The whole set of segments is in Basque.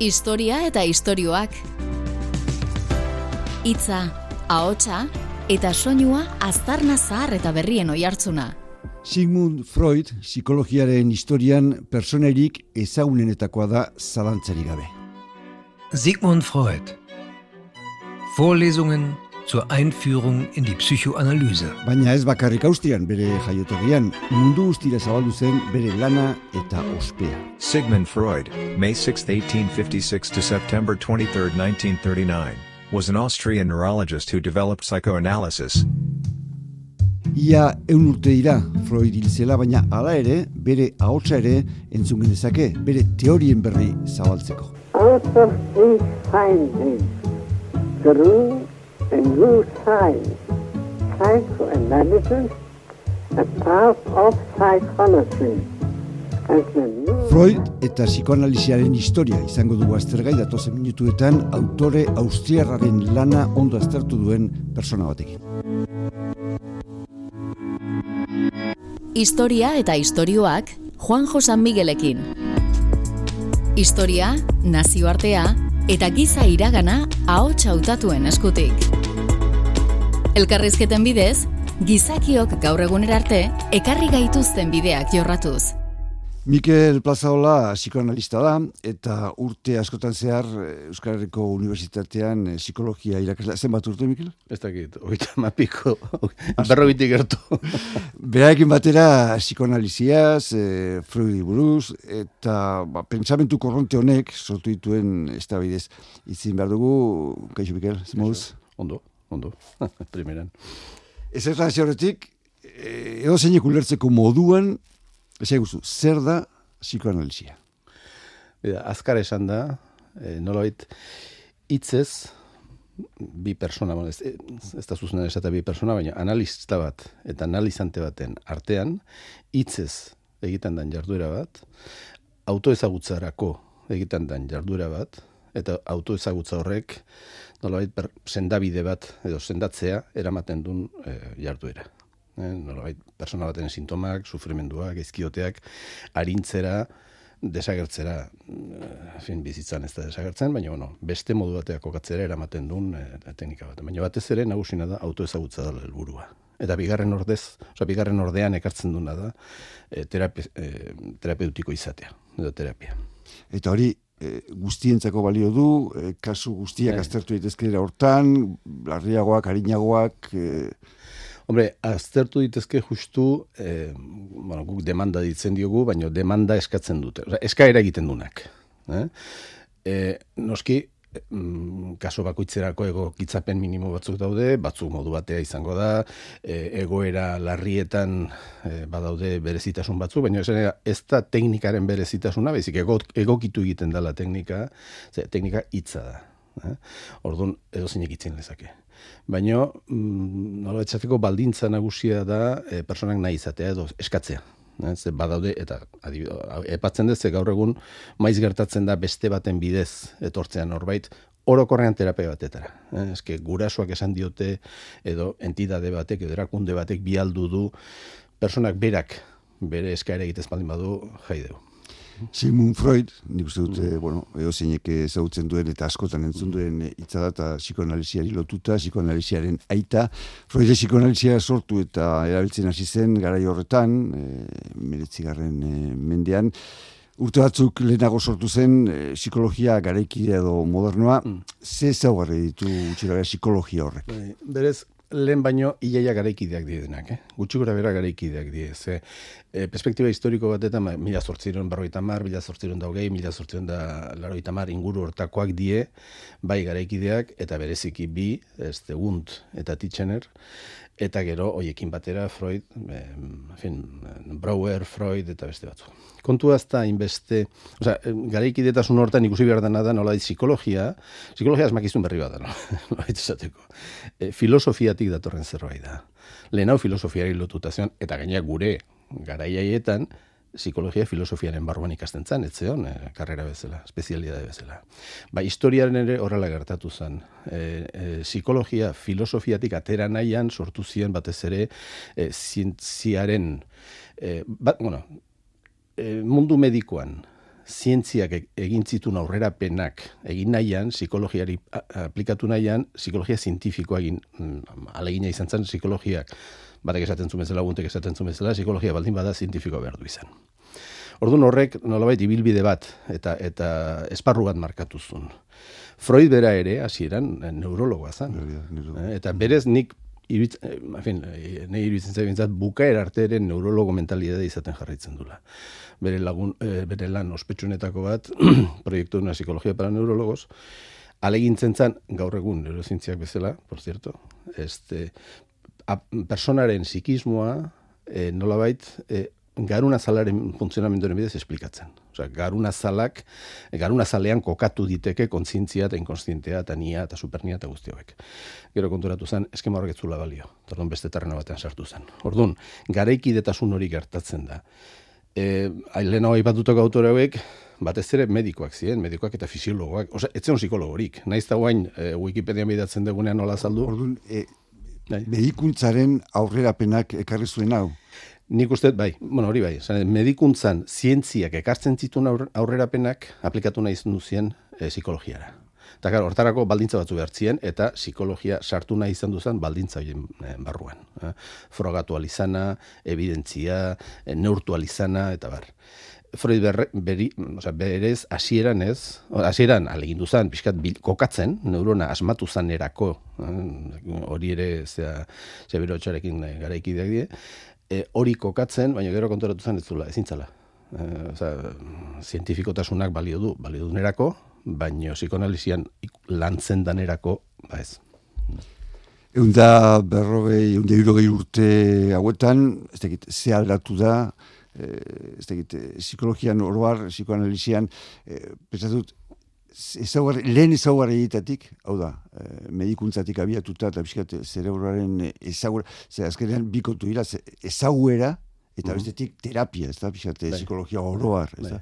Historia eta istorioak. Hitza, ahotsa eta soinua aztarna zahar eta berrien oihartzuna. Sigmund Freud psikologiaren historian personerik ezagunenetakoa da zalantzarik gabe. Sigmund Freud. Vorlesungen zur Einführung in die Psychoanalyse. Baina ez bakarrik austrian bere jaiotegian, mundu guztira zabaldu zen bere lana eta ospea. Sigmund Freud, May 6, 1856 to September 23, 1939, was an Austrian neurologist who developed psychoanalysis. Ia eun urte dira Freud hil zela, baina hala ere, bere ahotsa ere entzun genezake, bere teorien berri zabaltzeko. out of these findings grew a new science, psychoanalysis, a part of psychology. Freud eta psikoanalisiaren historia izango dugu aztergai datozen minutuetan autore austriarraren lana ondo aztertu duen persona batekin. Historia eta istorioak Juanjo San Miguelekin. Historia, nazioartea eta giza iragana ahots hautatuen eskutik. Elkarrizketen bidez, gizakiok gaur egunera arte ekarri gaituzten bideak jorratuz. Mikel Plazaola psikoanalista da eta urte askotan zehar eh, Euskal Herriko Unibertsitatean eh, psikologia irakasle. Zenbat urte, Mikel? Ez dakit, oita mapiko, berrogitik gertu. Beraekin batera psikoanaliziaz, e, Freudi buruz, eta ba, pentsamentu korronte honek sortu dituen ez da bidez. Itzin behar dugu, kaixo Mikel, zemoduz? Ondo, ondo, primeran. Ez ez horretik, e, edo zeinek ulertzeko moduan, ez guzu, zer da psikoanalizia? Bida, azkar esan da, e, nolabait, hitzez, bi persona, bueno, ez, ez da zuzenan esata bi persona, baina analista bat eta analizante baten artean, hitzez egiten den jarduera bat, autoezagutzarako egiten den jarduera bat, eta autoezagutza horrek nolabait per, sendabide bat edo sendatzea eramaten duen e, jarduera. E, nolabait persona baten sintomak, sufrimenduak, ezkioteak, arintzera, desagertzera, eh, fin, bizitzan ez da desagertzen, baina bueno, beste modu bateak kokatzera eramaten duen e, teknika bat. Baina batez ere nagusina da autoezagutza da helburua. Eta bigarren ordez, oza, bigarren ordean ekartzen duna da e, terapi, e, terapeutiko izatea, edo terapia. Eta hori, e, guztientzako balio du, e, kasu guztiak Bai. aztertu daitezkera hortan, larriagoak, harinagoak, e, Hombre, aztertu ditezke justu, eh, bueno, guk demanda ditzen diogu, baina demanda eskatzen dute. Eskaera egiten dunak. Eh? Eh, noski, mm, kaso bakoitzerako egokitzapen minimo batzuk daude, batzuk modu batea izango da, e, egoera larrietan e, badaude berezitasun batzuk, baina esan ez da teknikaren berezitasuna, baizik ego, egokitu egiten dela teknika, ze, teknika hitza da. Eh? Orduan, edo zinek itzen lezake. Baina, mm, nola baldintza nagusia da e, personak nahi izatea edo eskatzea. Ze badaude, eta adib, epatzen dut, gaur egun maiz gertatzen da beste baten bidez etortzean norbait, orokorrean terapia batetara. Eh? Eske gurasoak esan diote, edo entidade batek, edo erakunde batek bialdu du, personak berak bere eskaera egitez baldin badu jaideu. Sigmund Freud, nik uste dut, eh, bueno, edo zeinek ezagutzen duen eta askotan entzun duen hitza da, eta psikoanaliziari lotuta, psikoanaliziaren aita. Freud psikoanalizia sortu eta erabiltzen hasi zen garai horretan, e, meretzigarren e, mendean, Urte batzuk lehenago sortu zen e, psikologia garaikidea edo modernoa, ze zaugarri ditu utxera psikologia horrek? Bai, Berez, lehen baino iaia garaikideak direnak, eh? gutxi gora bera garaikideak die. Ze, e, perspektiba historiko batetan, ma, mila zortziron berroita mar, mila zortziron daugei, mila zortziron da laroita mar inguru hortakoak die, bai garaikideak, eta bereziki bi, ez Gunt eta Titchener, eta gero hoiekin batera Freud, en fin, Brouwer, Freud eta beste batzu. Kontua ez da inbeste, osea, garaikidetasun hortan ikusi behar dena da nola psikologia, psikologia esmakizun berri bat da, no? nola esateko. E, filosofiatik datorren zerbait da. Lehen hau filosofiari lotuta zion, eta gaina gure garaiaietan, psikologia filosofiaren barruan ikasten zen, ez zeon, e, karrera bezala, espezialidade bezala. Ba, historiaren ere horrela gertatu zen. E, e, psikologia filosofiatik atera nahian sortu ziren batez ere e, zientziaren, e, bat, bueno, e, mundu medikoan zientziak e- egin zituen aurrerapenak egin nahian, psikologiari aplikatu nahian, psikologia zientifikoa egin, mm, alegina izan zen psikologiak, batek esaten zuen bezala, guntek esaten zuen bezala, psikologia baldin bada zientifikoa behar du izan. Orduan horrek nolabait ibilbide bat eta eta esparru bat markatu zuen. Freud bera ere hasieran neurologoa zen. Eh, Eta berez nik iruitz, eh, en fin, eh, nahi iruditzen zait bintzat, bukaer arte ere neurologo mentalidade izaten jarraitzen dula. Bere, lagun, bere lan ospetsuenetako bat, proiektu una psikologia para neurologos, alegintzen zan, gaur egun neurozientziak bezala, por cierto, este, personaren psikismoa eh, nolabait eh, garuna zalaren funtzionamenduaren bidez esplikatzen. Osea, garuna zalak, garuna zalean kokatu diteke kontzientzia eta inkonstientea eta nia eta supernia eta guzti hauek. Gero konturatu zen, eskema horrek ez zuela balio. Orduan beste terreno batean sartu zen. Orduan, garaikidetasun hori gertatzen da. E, lehenago aipatutako autore hauek, batez ere medikoak ziren, medikoak eta fisiologoak. Osea, ez zen psikologorik. Naiz da guain, e, Wikipedia bidatzen dugunean nola azaldu. Orduan, e. medikuntzaren aurrerapenak ekarri zuen hau. Nik uste, bai, bueno, hori bai, zan, medikuntzan zientziak ekartzen zituen aurre- aurrerapenak aplikatu nahi izan duzien e, psikologiara. Eta gara, hortarako baldintza batzu behartzien, eta psikologia sartu nahi izan duzan baldintza horien eh, barruan. Eh? Frogatu alizana, evidentzia, eh, neurtu alizana, eta bar. Freud berre, beri, osea, berez hasieran ez, hasieran alegindu zen, pixkat bil, kokatzen, neurona asmatu zanerako, eh, hori ere, zera, zebero txarekin eh, garaikideak die, e, hori kokatzen, baina gero konturatu zen ez zula, ezin zala. E, osea, zientifikotasunak balio du, balio du nerako, baina psikoanalizian ik- lantzen danerako, ba ez. Egun da berrogei, egun da irogei urte hauetan, ez dakit, ze aldatu da, ez dakit, eh, psikologian oroar, psikoanalizian, eh, pentsatut, ezaugarri, lehen ezaugarri egitatik, hau da, eh, medikuntzatik abiatuta eta pixkat zerebroaren ezaugarri, ze azkenean bikotu dira, ezaguera, eta bestetik terapia, ez da, Bai. psikologia oroar, ez da. Bai.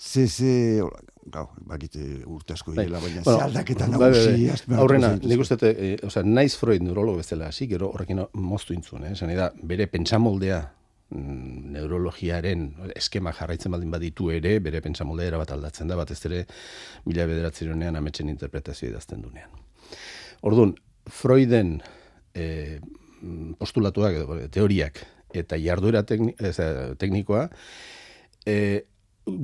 Ze, ze, gau, bakite urte asko Bai. direla, baina Bueno, ze aldaketa bai, bai, nagusi, bai. Aurrena, nik uste, e, osea, naiz Freud neurologo bezala hasi, gero horrekin moztu intzun, eh? Nahi da, bere pentsamoldea neurologiaren eskema jarraitzen baldin baditu ere, bere pentsamoldea erabat aldatzen da, batez ere mila bederatzeronean ametsen interpretazio idazten dunean. Orduan, Freuden e, mm, postulatuak, edo, teoriak, eta jarduera eh, teknikoa, e,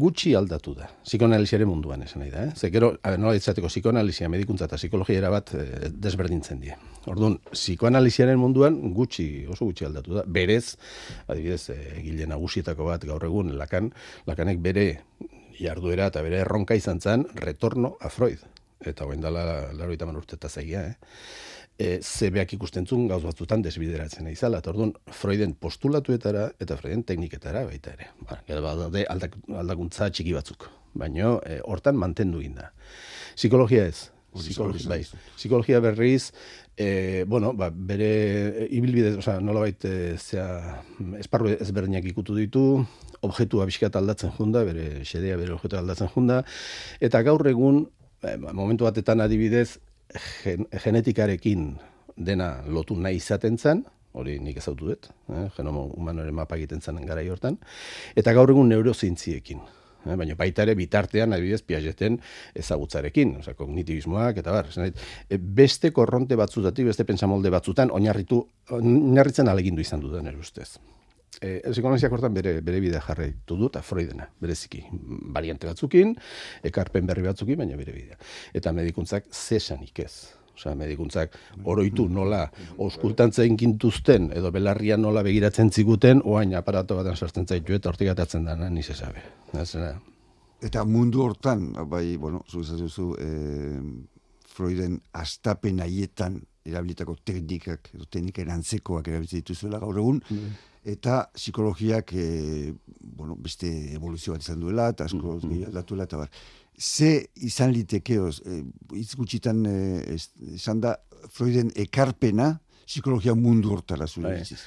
gutxi aldatu da, psikoanaliziaren munduan esan nahi da. Eh? Ze gero, a ber, nola ditzateko, psikoanalizia, medikuntza eta psikologia erabat eh, desberdintzen die. Orduan, psikoanaliziaren munduan gutxi, oso gutxi aldatu da. Berez, adibidez, eh, egile nagusietako bat gaur egun, lakan, lakanek bere jarduera eta bere erronka izan zen, retorno a Freud. Eta hoen dala, laro eta urteta zaia, eh? E, zebeak ikusten zuen gauz batzutan desbideratzen nahi zala. Eta orduan, Freuden postulatuetara eta Freuden tekniketara baita ere. Ba, gero badaude aldak, aldakuntza txiki batzuk. Baina e, hortan mantendu egin da. Psikologia ez. Psikologia, bai. Psikologia berriz, e, bueno, ba, bere ibilbide, osea, nolabait e, zea, esparru ezberdinak ikutu ditu, objektua bizkat aldatzen junda, bere xedea bere objektua aldatzen junda, eta gaur egun, e, ba, momentu batetan adibidez, gen, genetikarekin dena lotu nahi izaten zen, hori nik ezautu dut, eh, genomo humanoren mapa egiten zen garai hortan, eta gaur egun neurozientziekin. Eh, baina baita ere bitartean adibidez Piageten ezagutzarekin, osea kognitibismoak eta bar, esan nahi dut, e, beste korronte batzutatik, beste pentsamolde batzutan oinarritu oinarritzen alegindu izan du nere ustez. E, psikoanaliziak hortan bere, bere bidea jarraitu du, eta Freudena, bereziki. Variante batzukin, ekarpen berri batzukin, baina bere bidea. Eta medikuntzak zesanik ez. Osea, medikuntzak oroitu nola oskultantzen gintuzten, edo belarria nola begiratzen ziguten, oain aparato baten sartzen zaitu eta hortik atatzen dana, ni se sabe. Ez, eh, Eta mundu hortan, bai, bueno, zu e, Freuden astapen haietan erabilitako teknikak, edo tekniken antzekoak erabiltzen dituzuela gaur egun, eta psikologiak, e, bueno, beste evoluzio bat izan duela, eta asko mm aldatuela, eta bar. Ze izan litekeoz, e, hitz gutxitan e, esan da, Freuden ekarpena psikologia mundu hortara zure Bai.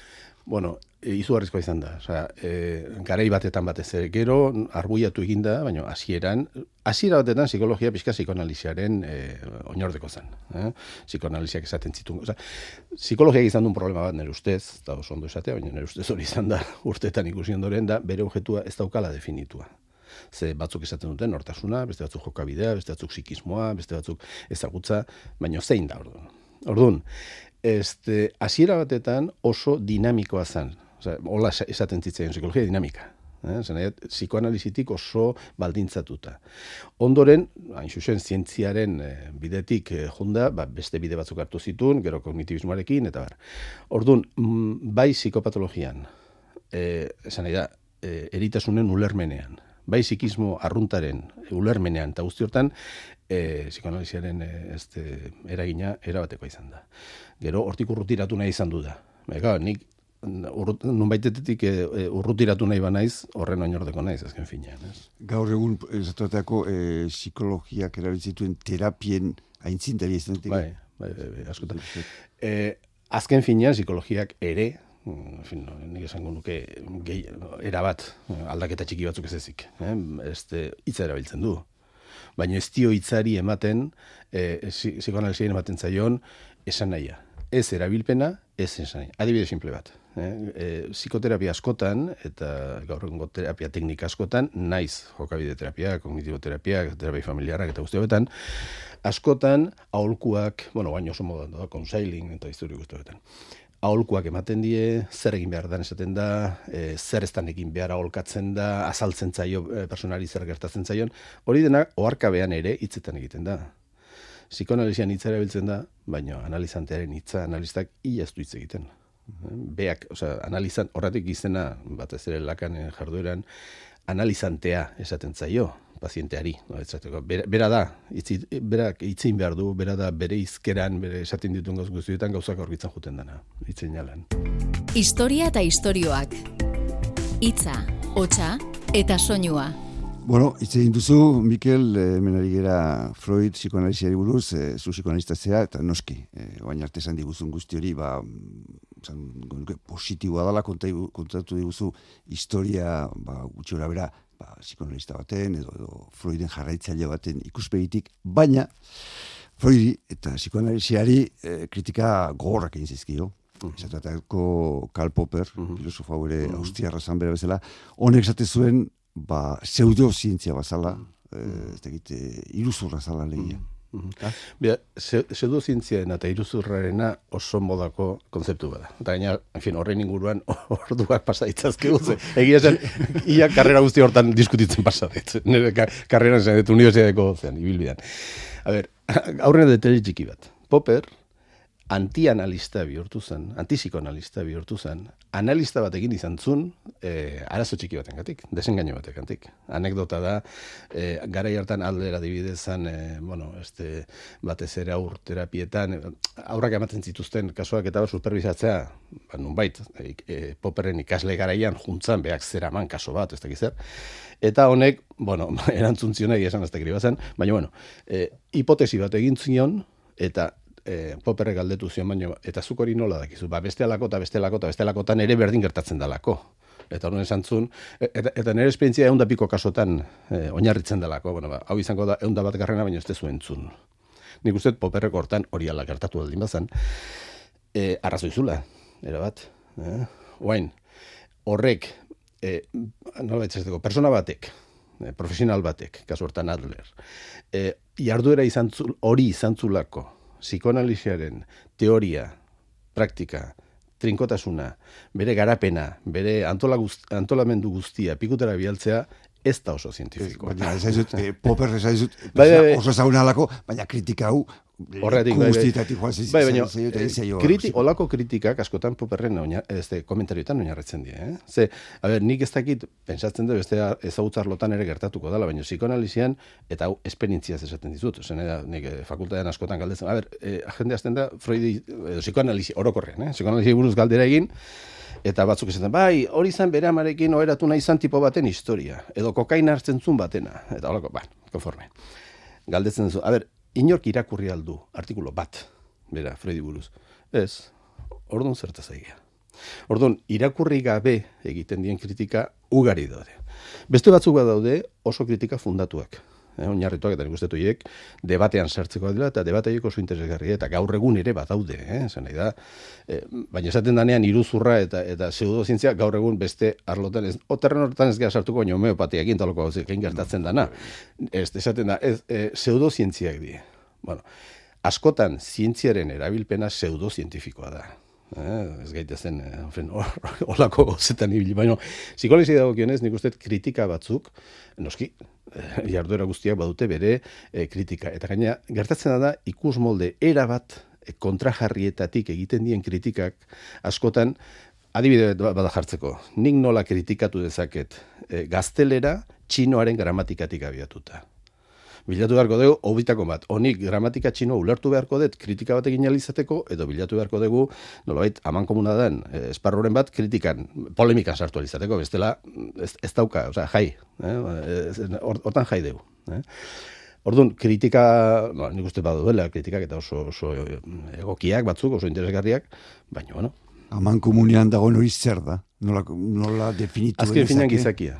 Bueno, e, izugarrizkoa izan da. Osea, e, garai batetan batez ere gero arbuiatu egin da, baina hasieran hasiera batetan psikologia pixka psikoanaliziaren e, oinordeko zen. Eh? Psikoanaliziak esaten zituen. Osea, psikologiak izan duen problema bat nire ustez, eta oso ondo esatea, baina nire ustez hori izan da urtetan ikusi ondoren da, bere objetua ez daukala definitua. Ze batzuk esaten duten nortasuna, beste batzuk jokabidea, beste batzuk psikismoa, beste batzuk ezagutza, baino zein da orduan. Orduan, este, hasiera batetan oso dinamikoa zen. Osea, hola esa- esaten zitzaion psikologia dinamika. Eh? Zena, psikoanalizitik oso baldintzatuta. Ondoren, hain zuzen, zientziaren eh, bidetik eh, junda, ba, beste bide batzuk hartu zituen, gero kognitibismoarekin, eta bar. Orduan, mm, bai psikopatologian, eh, esan nahi da, eh, eritasunen ulermenean, bai psikismo arruntaren ulermenean, eta guzti hortan, eh, psikoanaliziaren eh, este, eragina erabatekoa izan da. Gero, hortik urrutiratu nahi izan du da. Ega, nik urrut, nunbaitetetik e, e, urrutiratu nahi banaiz, horren oinordeko naiz, azken finean. Ez? Gaur egun, esatuetako e, psikologiak erabiltzituen terapien aintzintari ez denetik. Bai, bai, bai, bai, askotan. E, azken finean, psikologiak ere, mm, en fin, no, nik esango nuke gehi, erabat aldaketa txiki batzuk ez ezik. Eh? Este, hitza erabiltzen du. Baina ez dio hitzari ematen, e, psikoanalisiaren ematen zaion, esan nahia. Ez erabilpena, ez esan nahia. Adibide simple bat. Eh? E, psikoterapia askotan, eta gaur egungo terapia teknika askotan, naiz jokabide terapia, kognitiboterapia, terapia familiarrak eta guzti hauetan, askotan aholkuak, bueno, baino oso modan da, konsailing eta historio guzti hauetan. Aholkuak ematen die, zer egin behar dan esaten da, e, zer ez egin behar aholkatzen da, azaltzen zaio e, personari zer gertatzen zaion, hori dena oharkabean ere hitzetan egiten da. Psikoanalizian hitza erabiltzen da, baina analizantearen hitza analistak ia ez hitz egiten. Beak, osea, analizan, horretik izena, batez ere lakan jardueran, analizantea esaten zaio, pazienteari, no, esateko. Bera, bera da, itzi, berak itzin behar du, bera da bere izkeran, bere esaten dituen gauz guztietan gauzak aurkitzen juten dana, itzin jalan. Historia eta istorioak. Hitza, hotsa eta soinua. Bueno, hitz egin duzu, Mikel, eh, hemen ari gera Freud psikoanaliziari buruz, eh, zu psikoanalistatzea, eta noski, eh, oain arte esan diguzun guzti hori, ba, zan, positiboa dela konta, kontatu diguzu historia, ba, gutxi bera, ba, psikoanalista baten, edo, edo Freuden jarraitzaile baten ikuspegitik, baina Freudi eta psikoanaliziari eh, kritika gogorrak egin zizkio. Esatutako Karl Popper, filosofa ere uh austriarra zan bera bezala, honek esate zuen, ba, pseudozientzia bazala, eh, ez dakit, eh, iruzurra zala legia. Bia, pseudozientziaren eta iruzurrarena oso modako konzeptu bada. Eta gaina, en fin, horrein inguruan orduak pasa ditzazke ze Egia zen, ia karrera guzti hortan diskutitzen pasa dit. Nire ka, karrera zen, dut universitateko zean, ibilbidean. A ber, aurrena detele txiki bat. Popper, antianalista bihurtu zen, antipsikoanalista bihurtu zen, analista bat egin izan zun, e, arazo txiki baten gatik, desengaino baten gatik. Anekdota da, e, gara hartan aldera dibidezan, e, bueno, este, batez ere aur terapietan, aurrak ematen zituzten kasuak eta superbizatzea, ba, nunbait, e, e, poperren ikasle garaian juntzan beak zeraman kaso bat, ez dakiz zer, Eta honek, bueno, erantzun zion egia esan ez dakiri bazen, baina, bueno, e, hipotesi bat egin zion, eta e, poperrek galdetu zion, baina, eta zuk hori nola dakizu, ba, beste alako, eta beste alako, eta beste ere berdin gertatzen dalako. Eta horren esan zuen, eta, eta nire esperientzia egun piko kasotan e, oinarritzen dalako, bueno, ba, hau izango da egun bat garrena, baina ez tezu entzun. Nik uste poperreko hortan hori ala gertatu aldin bazan, e, arrazoi zula, erabat. Eh? Oain, horrek, e, nola etxezteko, persona batek, e, profesional batek, kasu hortan Adler, e, jarduera izan zul, hori izan zulako, psikoanaliziaren teoria, praktika, trinkotasuna, bere garapena, bere antola guzt, antolamendu guztia, pikutera bialtzea, ez da oso zientifikoa. Baina, ez aizut, eh, Popper ez aizut, Bai, bai, bai. oso ezaguna alako, baina kritika hau, Horregatik, bai, bai. guztietatik joan Bai, baina, zaio eta eh, ez zaio kriti, olako kritikak askotan poperren oina, este, komentarioetan oinarritzen die, eh? Ze, a ber, nik ez dakit, pensatzen dut, beste ezagutzarlotan ere gertatuko dela, baina psikoanalizian, eta hau esperientziaz esaten dizut, zen, da, nik eh, fakultatean askotan galdetzen, a ber, eh, jende azten da, Freudi, edo psikoanalizi, orokorrean, eh? Psikoanalizi buruz galdera egin, eta batzuk esaten, bai, hori izan bere amarekin oheratu nahi izan tipo baten historia, edo kokaina hartzen zuen batena, eta holako, ba, konforme. Galdetzen duzu, a ber, inork irakurri aldu artikulo bat, bera, Fredi buruz. Ez, orduan zertaz egia. Orduan, irakurri gabe egiten dien kritika ugari daude. Beste batzuk bat daude oso kritika fundatuak. Eh, oinarrituak eta nik uste debatean sartzeko dira eta debate horiek oso interesgarri eta gaur egun ere badaude, eh, nahi da. E, baina esaten danean iruzurra eta eta pseudozientzia gaur egun beste arlotan ez oterren hortan ez gara sartuko baina homeopatia egin taloko hau zein gertatzen dana. Ez esaten da ez e, pseudozientziak die. Bueno, askotan zientziaren erabilpena pseudozientifikoa da. Eh, ez gaite zen, eh, olako gozetan ibili, baina psikologisi dago kionez, nik uste kritika batzuk, noski, eh, jarduera guztiak badute bere eh, kritika. Eta gaina, gertatzen da, ikus molde erabat eh, kontrajarrietatik egiten dien kritikak, askotan, adibide bat bada jartzeko, nik nola kritikatu dezaket eh, gaztelera, txinoaren gramatikatik abiatuta bilatu beharko dugu, hobitako bat, honik gramatika txino ulertu beharko dut, kritika bat egin alizateko, edo bilatu beharko dugu, nolabait, aman komuna den, eh, esparroren bat, kritikan, polemikan sartu alizateko, bestela, ez, ez dauka, oza, jai, eh? hortan jai dugu. Eh? Orduan, kritika, no, nik uste badu dela, kritikak eta oso, oso egokiak batzuk, oso interesgarriak, baina, bueno. Aman komunian dago hori zer da? Nola, nola definitu? Azken finean gizakia.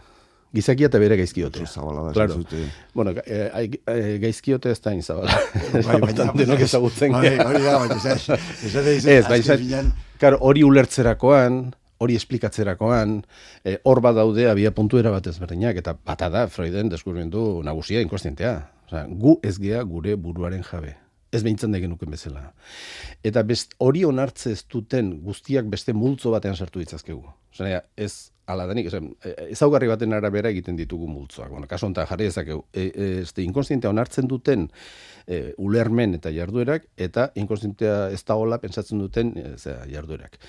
Gizakia eta bere gaizkiote. Zabala da, claro. Bueno, eh, eh, gaizkiote ez da inzabala. Bai, baina, denok ezagutzen. Bai, hori da, baina, ez, baina, claro, hori ulertzerakoan, hori esplikatzerakoan, eh, hor bat daude abia puntuera bat ezberdinak, eta bata da, Freuden deskubrimendu nagusia inkostientea. Osa, gu ez gea gure buruaren jabe. Ez behintzen degen nuken bezala. Eta best, hori onartze ez duten guztiak beste multzo batean sartu ditzazkegu. Osa, ez ala denik, e, ezaugarri baten arabera egiten ditugu multzoak. Bueno, kaso honetan jarri ezakegu, e, e, este inkonstientea onartzen duten e, ulermen eta jarduerak, eta inkonstientea ez da hola pensatzen duten e, zera, jarduerak.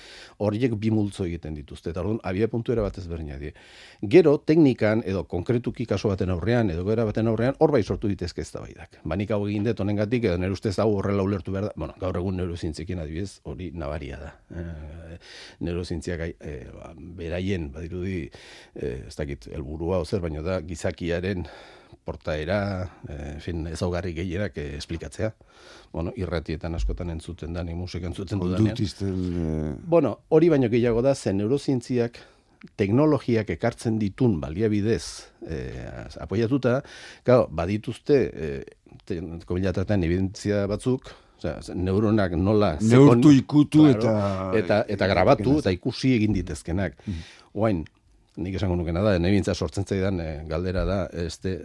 Horiek bi multzo egiten dituzte, eta orduan, abia puntu era batez berdina die. Gero, teknikan, edo konkretuki kaso baten aurrean, edo gara baten aurrean, hor bai sortu ditezke ez da baidak. Banik hau egin dut honengatik, edo nire ustez hau horrela ulertu behar da, bueno, gaur egun neurozintzekin adibidez, hori nabaria da. E, neurozintziak e, ba, beraien, badirudi, e, ez dakit, helburua ozer, baina da, gizakiaren portaera, e, fin, ezaugarri gehienak e, esplikatzea. Bueno, irratietan askotan entzuten da, ni musika entzuten dudanean. E... Bueno, hori baino gehiago da, zen neurozientziak teknologiak ekartzen ditun baliabidez e, apoiatuta, gau, badituzte, e, komilatatan evidentzia batzuk, Osea, neuronak nola neurtu ikutu eta eta eta grabatu eta ikusi egin ditezkenak. Mm. Oain, nik esango nukena da, nebintza sortzen zaidan e, galdera da, este,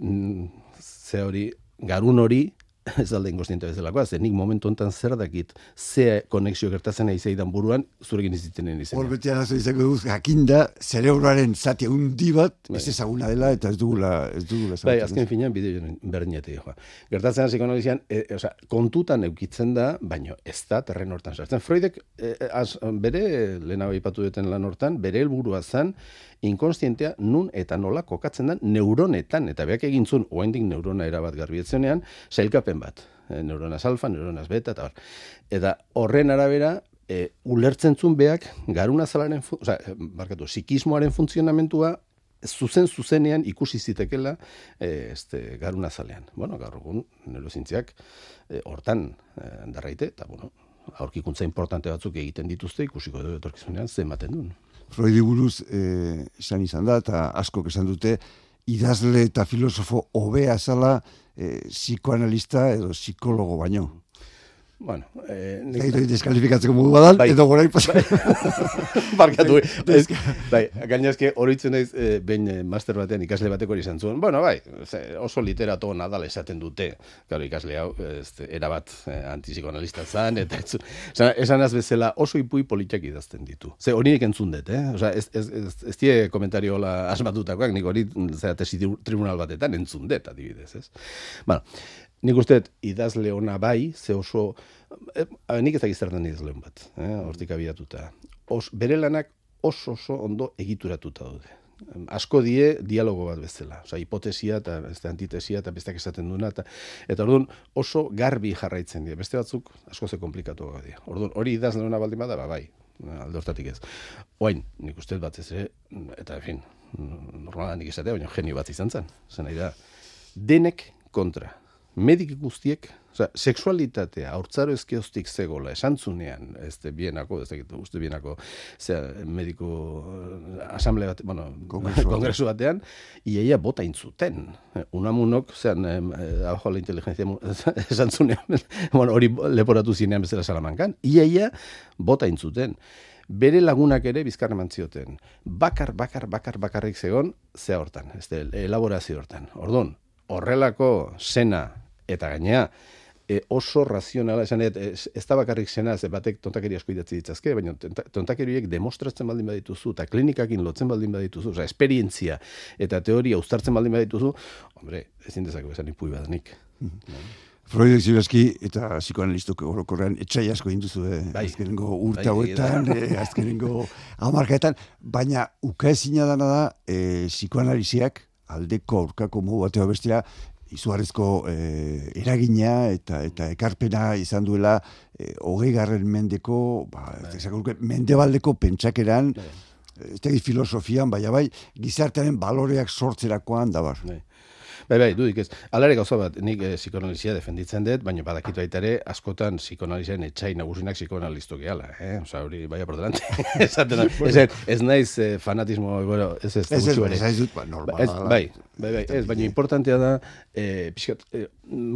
ze hori, garun hori, ez alde ingostiente bezalakoa, ze nik momentu enten zer dakit, ze konexio gertatzen nahi zeidan buruan, zurekin izitenen izan. Hor arazo izango duz, jakinda, zerebroaren zati hundi bat, bai. ez ezaguna dela, eta ez dugula, ez dugula. Bai, azken finean, bideo berdinete joa. Gertatzen hasi konoizian, e, o sea, kontutan eukitzen da, baino ez da terren hortan sartzen. Freudek, e, az, bere, lehena ipatu duten lan hortan, bere helburua zen, inkonstientea nun eta nola kokatzen den neuronetan, eta beak egintzun, oaindik neurona erabat garbietzenean, sailkapen bat. E, neuronaz alfa, neuronaz beta, eta hor. Eta horren arabera, e, ulertzen zun beak, garuna zalaren, oza, barkatu, psikismoaren funtzionamentua, zuzen zuzenean ikusi zitekela e, este, garuna zalean. Bueno, gaur egun, neurozintziak, e, hortan e, darraite, eta bueno, aurkikuntza importante batzuk egiten dituzte, ikusiko edo etorkizunean, zenbaten duen. Freudi buruz eh, esan izan da, eta askok esan dute, idazle eta filosofo hobea zala eh, psikoanalista edo psikologo baino. Bueno, eh, nik... Zaitu deskalifikatzeko modu badal, bai. edo gora ipas. Bai. Barkatu, bai, bai, gaina eske horitzen naiz, eh, behin eh, master batean ikasle bateko hori izan zuen. Bueno, bai, oso literato nadal esaten dute, claro, ikasle hau, este, erabat eh, antipsikoanalista zan, eta ez, esan, esan az bezala oso ipui politiak idazten ditu. Ze hori nik entzun dut, eh? Osa, ez, ez, ez, ez, ez komentario hola asmatutakoak, nik hori, zera, tesi tribunal batetan entzun dut, adibidez, ez? Bueno, Nik uste, idazle ona bai, ze oso, e, nik ez agizartan idazle bat, eh, hortik abiatuta. Os, bere lanak oso oso ondo egituratuta daude. Asko die dialogo bat bezala, oza, hipotesia eta beste antitesia eta besteak esaten duena, eta, eta orduan oso garbi jarraitzen die, beste batzuk asko ze komplikatu gau die. Orduan hori idazle ona baldin bada, ba, bai, alde hortatik ez. Oain, nik uste bat ez, eta fin, normala nik esatea, baina genio bat izan zen, zen da, denek kontra, medik guztiek Osea, sexualitatea haurtzaro ezkeoztik zegola esantzunean, ez de bienako, ez de uste bienako, zera, mediko eh, asamble bat, bueno, Kongresu kongresu, batean. iaia bota intzuten. Unamunok, zean, eh, abajo la inteligencia esantzunean, bueno, hori leporatu zinean bezala salamankan, iaia bota intzuten. Bere lagunak ere bizkarra eman zioten. Bakar, bakar, bakar, bakarrik zegon, zea hortan, ez de, elaborazio hortan. Ordon, horrelako sena eta gainea, e, oso razionala, esan ez, ez da bakarrik sena, ze batek tontakeri asko idatzi ditzazke, baina tonta- tontakeri horiek demostratzen baldin badituzu, eta klinikakin lotzen baldin badituzu, oza, esperientzia eta teoria uztartzen baldin badituzu, hombre, ezin dezakegu esan ipui badanik. Freudek zirazki eta psikoanalistok orokorrean etxai asko induzu eh, Bai. azkenengo urte Bai, hauetan, eh, azkenengo hamarkaetan, baina ukaezina dana da eh, psikoanaliziak aldeko aurkako modu bateo bestera izugarrizko eh, eragina eta eta ekarpena izan duela eh, hogei garren mendeko, ba, esango nuke, mendebaldeko pentsakeran, eh, ez filosofian, baina bai, gizartearen baloreak sortzerakoan da bar. Bai. Bai, bai, dudik ez. Alare gauza bat, nik eh, psikoanalizia defenditzen dut, baina badakit baita ere, askotan psikoanalizian etxai nagusinak psikoanalisto gehala, eh? Osa, hori, baia por delante. Esaten da, ez, ez naiz eh, fanatismo, bueno, ez ez, Ez ez, ez ez ba, normal. ez, bai, bai, bai, ez, baina importantea da, eh, pixkat, eh,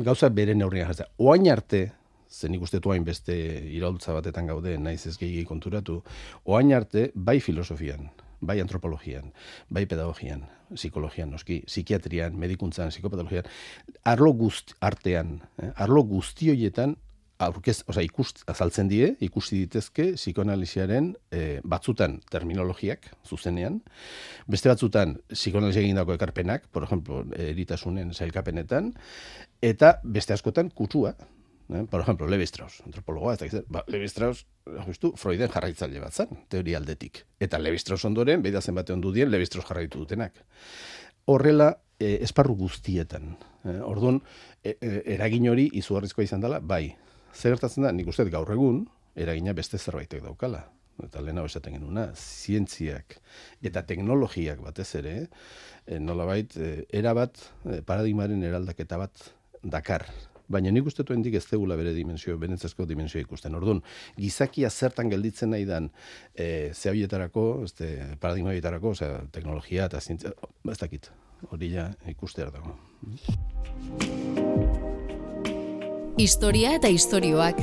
gauza bere neurrian jartzea. Oain arte, zen ikuste hain beste iraultza batetan gaude, naiz ez gehi konturatu, oain arte, bai filosofian, bai antropologian, bai pedagogian, psikologian, noski, psikiatrian, medikuntzan, psikopatologian, arlo guzt artean, eh, arlo guzti horietan, aurkez, oza, ikust, azaltzen die, ikusi ditezke psikoanalisiaren eh, batzutan terminologiak zuzenean, beste batzutan psikoanalisia egindako ekarpenak, por ejemplo, eritasunen sailkapenetan, eta beste askotan kutsua, Eh? Por ejemplo, Levi Strauss, antropologoa, ez da, gizte, ba, Levi Strauss, justu, Freuden jarraitzaile bat zen, teoria aldetik. Eta Levi Strauss ondoren, beida zenbate ondu dien, Levi Strauss jarraitu dutenak. Horrela, eh, esparru guztietan. Eh? Orduan, e, e, eragin hori izugarrizkoa izan dela, bai. Zer gertatzen da, nik uste gaur egun, eragina beste zerbaitek daukala. Eta lehena esaten genuna, zientziak eta teknologiak batez ere, eh, nolabait, eh, erabat, eh, paradigmaren eraldaketa bat dakar. Baina nik uste hendik ez tegula bere dimensio, benetzazko dimensio ikusten. Orduan, gizakia zertan gelditzen nahi dan e, ze horietarako, este, paradigma horietarako, osea, teknologia eta zientzia, ez dakit, hori ja ikustear dago. Historia eta istorioak.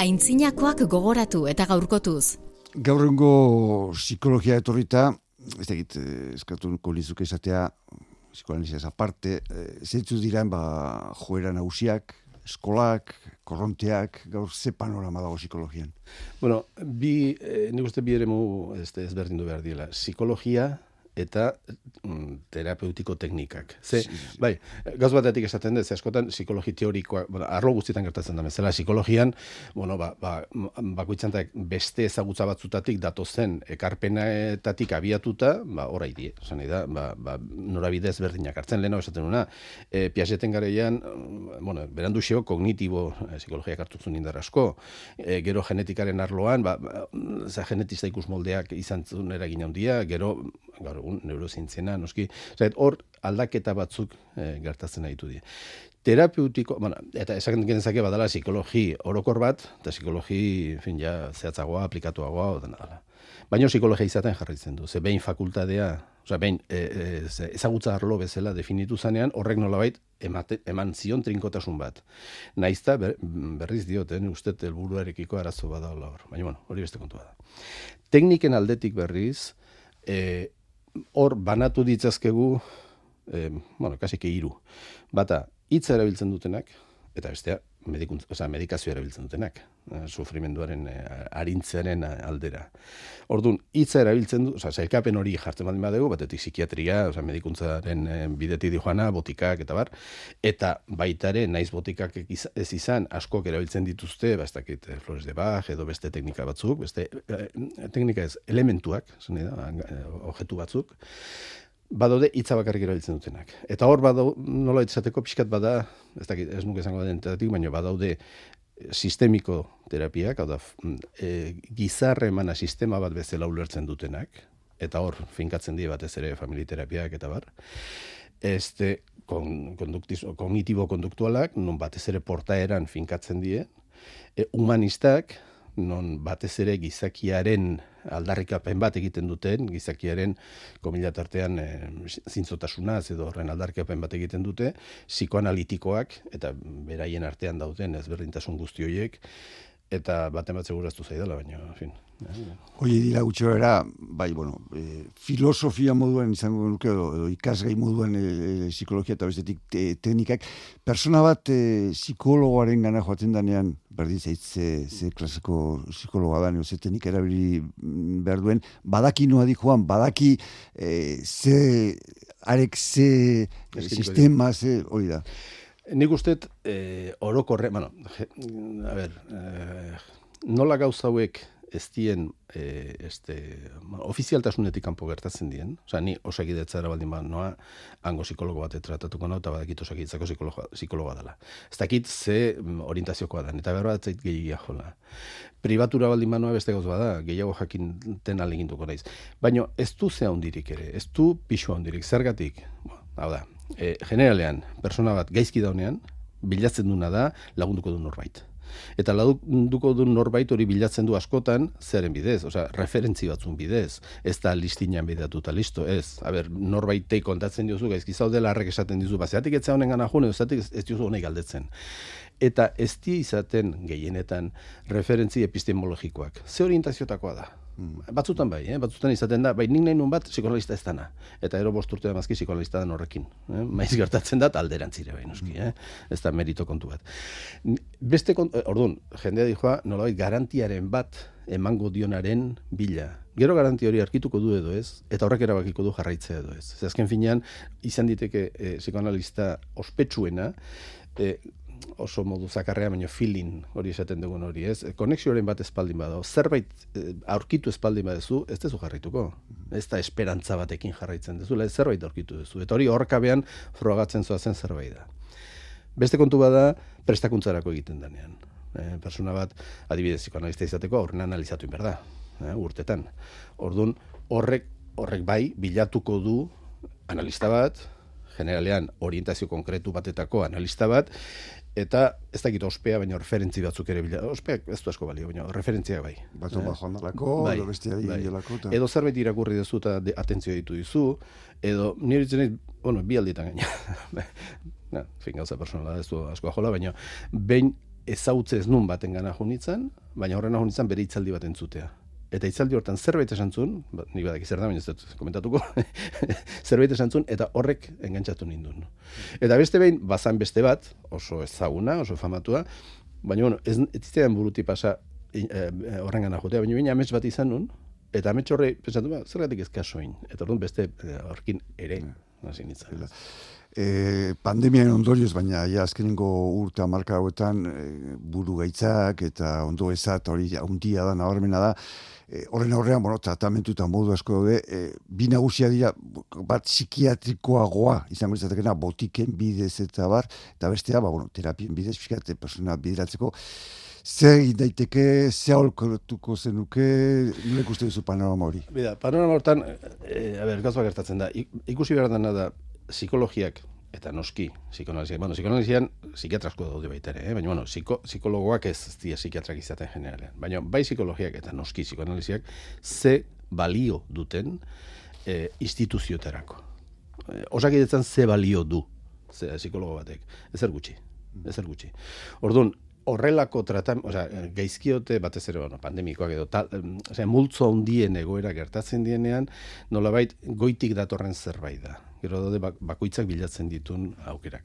Aintzinakoak gogoratu eta gaurkotuz. Gaurrengo psikologia etorrita, ez dakit, eh, eskatuko lizuke esatea, psikoanaliziaz aparte, eh, zeitzu diran, ba, joera nagusiak, eskolak, korronteak, gaur ze panorama dago psikologian. Bueno, bi, eh, nik uste bi eremu este, ezberdindu behar dira. Psikologia eta mm, terapeutiko teknikak. Ze, bai, gauz batetik esaten dut, ze askotan psikologi teorikoa, bueno, arlo guztietan gertatzen da bezala, psikologian, bueno, ba, ba, bakoitzantak beste ezagutza batzutatik datozen ekarpenetatik abiatuta, ba, orai die, esan da, ba, ba, norabide ezberdinak hartzen lehena esaten duna, e, Piageten garaian, mm, bueno, berandu xeo, kognitibo e, psikologiak hartu zuen indar asko, e, gero genetikaren arloan, ba, ba, za genetista ikus moldeak izan zuen eragin handia, gero, gaur egun, neurozientziena, noski, Osea, hor aldaketa batzuk e, gertatzen ditu die. Terapeutiko, bueno, eta esaken genezake badala psikologi orokor bat, eta psikologi, en fin, ja, zehatzagoa, aplikatuagoa, o dena dela. Baina psikologia izaten jarraitzen du, ze behin fakultadea, osea, behin e, e, ezagutza arlo bezala definitu zanean, horrek nolabait emate, eman zion trinkotasun bat. Naizta ber, berriz dioten, uste helburuarekiko arazo badaola hor. Baina, bueno, hori beste kontua da. Tekniken aldetik berriz, e, hor banatu ditzazkegu, e, bueno, kasike hiru. Bata, hitza erabiltzen dutenak, eta bestea, medikuntz, osea, medikazio erabiltzen dutenak, eh, sufrimenduaren eh, arintzearen aldera. Ordun hitza erabiltzen du, osea, sailkapen hori jartzen baldin badegu, batetik psikiatria, osea, medikuntzaren eh, bidetik dijoana, botikak eta bar, eta baita ere naiz botikak ez izan askok erabiltzen dituzte, ba ez dakit Flores de Bach edo beste teknika batzuk, beste teknika ez elementuak, nahi da, objektu batzuk, badaude hitza bakarrik erabiltzen dutenak. Eta hor badau, nola izateko pixkat bada, ez dakit, ez nuke esango den teratik, baina badaude sistemiko terapiak, hau da, mm, e, gizarre emana sistema bat bezala ulertzen dutenak, eta hor finkatzen die batez ere familiterapiak eta bar. Este, kon, konduktiz- kognitibo-konduktualak, non batez ere portaeran finkatzen die, e, humanistak, non batez ere gizakiaren aldarrikapen bat egiten duten, gizakiaren komila tartean e, zintzotasunaz edo horren aldarrikapen bat egiten dute, psikoanalitikoak eta beraien artean dauden ezberdintasun guzti horiek, eta baten bat seguraztu zaidala, baina, en fin. Hoi dira gutxora, bai, bueno, e, filosofia moduan izango nuke, edo, edo ikasgai moduan e, e, psikologia eta bestetik te, teknikak, persona bat e, psikologoaren gana joaten danean, berdin zait, ze, ze klaseko psikologoa da, ze teknika erabili behar duen, badaki noa joan, badaki e, ze, arek ze Eskiniko sistema, ze, hori da. Nik uste, eh, orokorre, bueno, je, a ber, eh, nola gauza hauek ez dien eh, este, ofizialtasunetik kanpo gertatzen dien, osea, ni osakidetzara baldin ba noa, hango psikologo bat tratatuko nau, eta badakit osakidetzako psikologoa, psikologoa dela. Ez dakit ze mm, orientaziokoa da, eta behar bat zait gehiagia jola. Pribatura baldin ba noa beste gauz bada, gehiago jakinten aleginduko naiz. Baina ez du ze handirik ere, ez du pixu handirik, zergatik, Bo, hau da, e, generalean, persona bat gaizki daunean, bilatzen duna da lagunduko du norbait. Eta lagunduko du norbait hori bilatzen du askotan, zeren bidez, osea, referentzi batzun bidez, ez da listinan bidatuta, listo, ez. A ber, norbaitei kontatzen diozu, gaizki zaudela harrek esaten dizu, bazeatik etza honen gana june, bazeatik ez diozu honek galdetzen. Eta ez di izaten gehienetan referentzi epistemologikoak. Ze orientaziotakoa da? Batzutan bai, eh? batzutan izaten da, bai nik nahi nun bat psikoanalista ez dana. Eta ero bost urte damazki psikoanalista den horrekin. Eh? Maiz gertatzen da, alderantzire bai, noski, eh? ez da merito kontu bat. Beste kontu, orduan, jendea dijoa, nolabait garantiaren bat emango dionaren bila. Gero garanti hori arkituko du edo ez, eta horrek erabakiko du jarraitzea edo ez. Ze azken finean, izan diteke eh, psikoanalista ospetsuena, eh, oso modu zakarrea, baina feeling hori esaten dugun hori, ez? Konexioaren bat espaldin badago, zerbait eh, aurkitu espaldin badezu, ez dezu jarraituko. Ez da esperantza batekin jarraitzen duzu, zerbait aurkitu duzu. Eta hori horkabean frogatzen zoazen zerbait da. Beste kontu bada, prestakuntzarako egiten denean. E, persona bat, adibidez, psikoanalista izateko, aurren analizatu inber da, e, urtetan. Orduan, horrek, horrek bai, bilatuko du analista bat, generalean orientazio konkretu batetako analista bat, eta ez dakit ospea, baina referentzi batzuk ere bila. Ospeak ez du asko balio, baina referentziak bai. Batu bat joan dalako, Bai, edo bestia bai. eta... Edo zerbait irakurri duzu eta de, atentzio ditu dizu, edo nire ditzen bueno, bi alditan gaina. Na, fin, gauza personala ez du askoa jola, baina behin ezautze ez nun baten gana junitzen, baina horren junitzen bere hitzaldi bat entzutea. Eta hitzaldi hortan zerbait esan zuen, ba, nik badaki zer da, baina ez dut komentatuko, zerbait esan zuen, eta horrek engantzatu nindun. Eta beste behin, bazan beste bat, oso ezaguna, oso famatua, baina bueno, ez, ez zitzaidan buruti pasa i- eh, eh, horren gana jotea, baina baina amets bat izan nun, eta amets horre, pensatu, ba, zergatik ez kasoin. Eta orduan beste eh, horkin ere, hasi nintzen. E, pandemiaren ondorioz, baina ja azkenengo urte amarka hauetan e, buru gaitzak eta ondo ezat hori handia da, nabarmena da, e, horren aurrean, bueno, tratamentu eta modu asko daude, e, bi nagusia dira, bat psikiatrikoagoa, izango izatekena, botiken bidez eta bar, eta bestea, ba, bueno, terapien bidez, psikiatre persona bideratzeko, zer daiteke, ze aholkatuko zenuke, nire ikuste duzu panorama hori. Bida, panorama hortan, e, a ber, gertatzen da, Ik- ikusi behar dena da, psikologiak, eta noski, psikoanaliziak, bueno, psikoanalizian psikiatra asko daude baita ere, eh? baina, bueno, psiko, psikologoak ez dira psikiatrak izaten generalean, baina bai psikologiak eta noski psikoanaliziak ze balio duten e, instituzioetarako. E, osakidetzan ze balio du ze, psikologo batek, ezer gutxi, ezer gutxi. Orduan, horrelako tratam, osea, gaizkiote batez ere, bueno, pandemikoak edo tal, osea, multzo handien egoera gertatzen dienean, nolabait goitik datorren zerbait da. Gero daude bak- bakoitzak bilatzen ditun aukerak.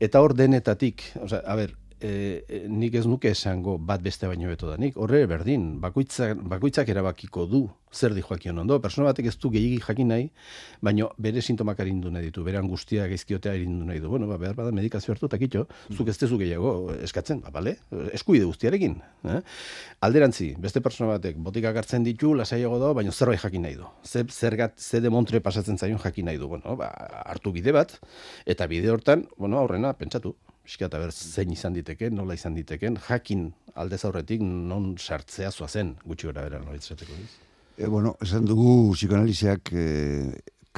Eta hor denetatik, osea, a ber, e, e, nik ez nuke esango bat beste baino beto da horre berdin, bakoitzak, bakoitzak erabakiko du zer di joakion ondo, persona batek ez du gehiagik jakin nahi, baino bere sintomak arindu nahi ditu, bere angustia gaizkiotea arindu nahi du. Bueno, ba, behar bada medikazio hartu eta kitxo, zuk ez tezu gehiago eskatzen, ba, bale? Eskubide guztiarekin. Eh? Alderantzi, beste persona batek botikak hartzen ditu, lasaiago da, baino zerbait jakin nahi du. Ze, zergat, ze demontre pasatzen zaion jakin nahi du. Bueno, ba, hartu bide bat, eta bide hortan, bueno, aurrena, pentsatu, pixka eta ber zein izan diteken, nola izan diteken, jakin aldez aurretik non sartzea zoazen, gutxi gara bera nola izateko. ez? E, bueno, esan dugu psikoanaliziak e,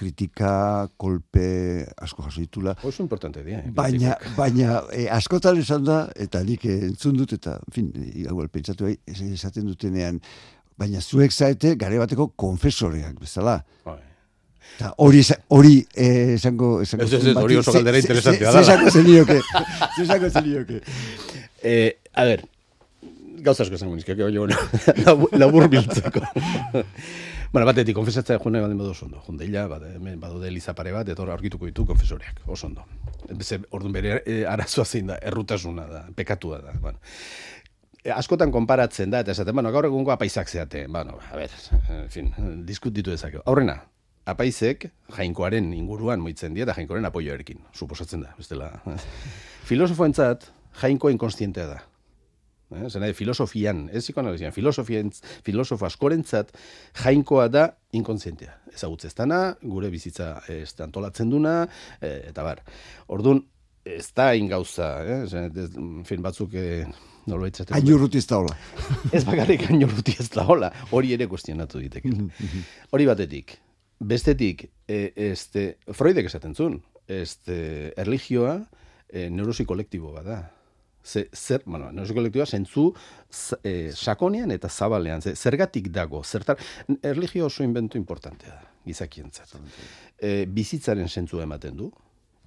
kritika, kolpe, asko jaso ditula. Oso importante dira. eh, Baina, kritikak. baina e, askotan esan da, eta nik eh, entzun dut, eta, en fin, igual, pentsatu es- esaten dutenean, baina zuek zaete gare bateko konfesoreak, bezala. Bai. Eta hori, eh, esango, esango Ez, ez, hori oso galdera interesantea da. Ze esango zenioke, ze esango zenioke. Eh, a ver, gauza asko esango nizkiak, jo, labur, labur biltzeko. bueno, batetik, konfesatzea jone baldin badu oso ondo. Jondeila, bad, hemen badaude eliza pare bat, eta hor aurkituko ditu konfesoreak, oso ondo. Beze, orduan bere eh, arazoa zein da, errutasuna da, pekatua da. Bueno. E, askotan konparatzen da, eta esaten, bueno, gaur egungo apaizak zeate. Bueno, a ver, en fin, diskutitu dezakegu. Aurrena, apaizek jainkoaren inguruan moitzen dira, eta jainkoaren apoioarekin, suposatzen da, bestela. Filosofoentzat, jainko inkonstientea da. Eh, Zena, filosofian, ez psikoanalizian, filosofo askorentzat jainkoa da inkontzientea. Ezagutze ez dana, gure bizitza ez antolatzen duna, eh, eta bar. Orduan, ez da ingauza, eh? Zena, ez, fin, batzuk eh, nolbait esaten dute. Hain urruti ez da hola. Ez bakarrik ainorruti ez da hola, hori ere kuestionatu diteke. hori batetik. Bestetik, e, este, Freudek esaten zuen, este, erligioa e, neurosi kolektibo bat da. Ze, zer, bueno, neurosi kolektiboa zentzu e, sakonean eta zabalean, ze, zergatik dago, zertar, erligio oso inventu importantea da, gizakientzat. E, bizitzaren zentzua ematen du,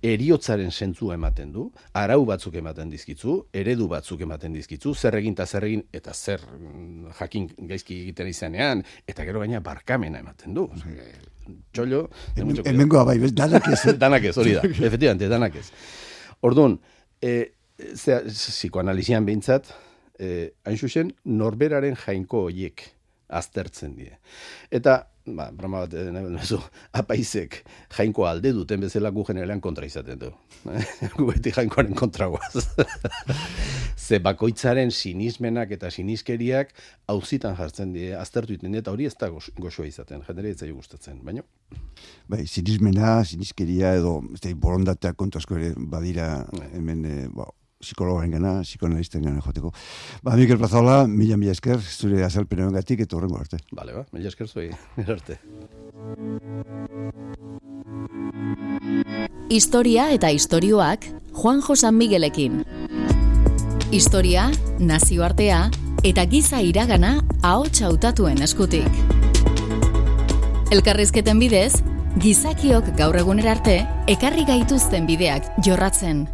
eriotzaren sentzua ematen du, arau batzuk ematen dizkitzu, eredu batzuk ematen dizkitzu, zer egin eta zer egin, eta zer mm, jakin gaizki egiten izanean, eta gero gaina barkamena ematen du. Txollo. Hemengoa bai, danak ez. danak ez, hori da, efectivamente, danak ez. Orduan, e, zea, psikoanalizian behintzat, e, hain zuzen, norberaren jainko hoiek aztertzen die. Eta, ba, broma bat, eh, duzu, apaizek jainko alde duten bezala gu generalean kontra izaten du. gu beti jainkoaren kontra guaz. Ze bakoitzaren sinismenak eta siniskeriak auzitan jartzen die, aztertu iten eta hori ez da gox- goxoa izaten, jendere ez gustatzen, baina Bai, sinismena, siniskeria edo ez da, borondatea kontu asko ere badira hemen e, ba, psikologoaren gana, psikoanalisten gana joateko. Ba, Mikel Plazola, mila mila esker, zure azalpenen gatik eta horrengo arte. Bale, ba, mila esker zuei, arte. Historia eta istorioak Juan Josan Miguelekin. Historia, nazioartea eta giza iragana ahots hautatuen eskutik. Elkarrizketen bidez, gizakiok gaur egunera arte ekarri gaituzten bideak jorratzen.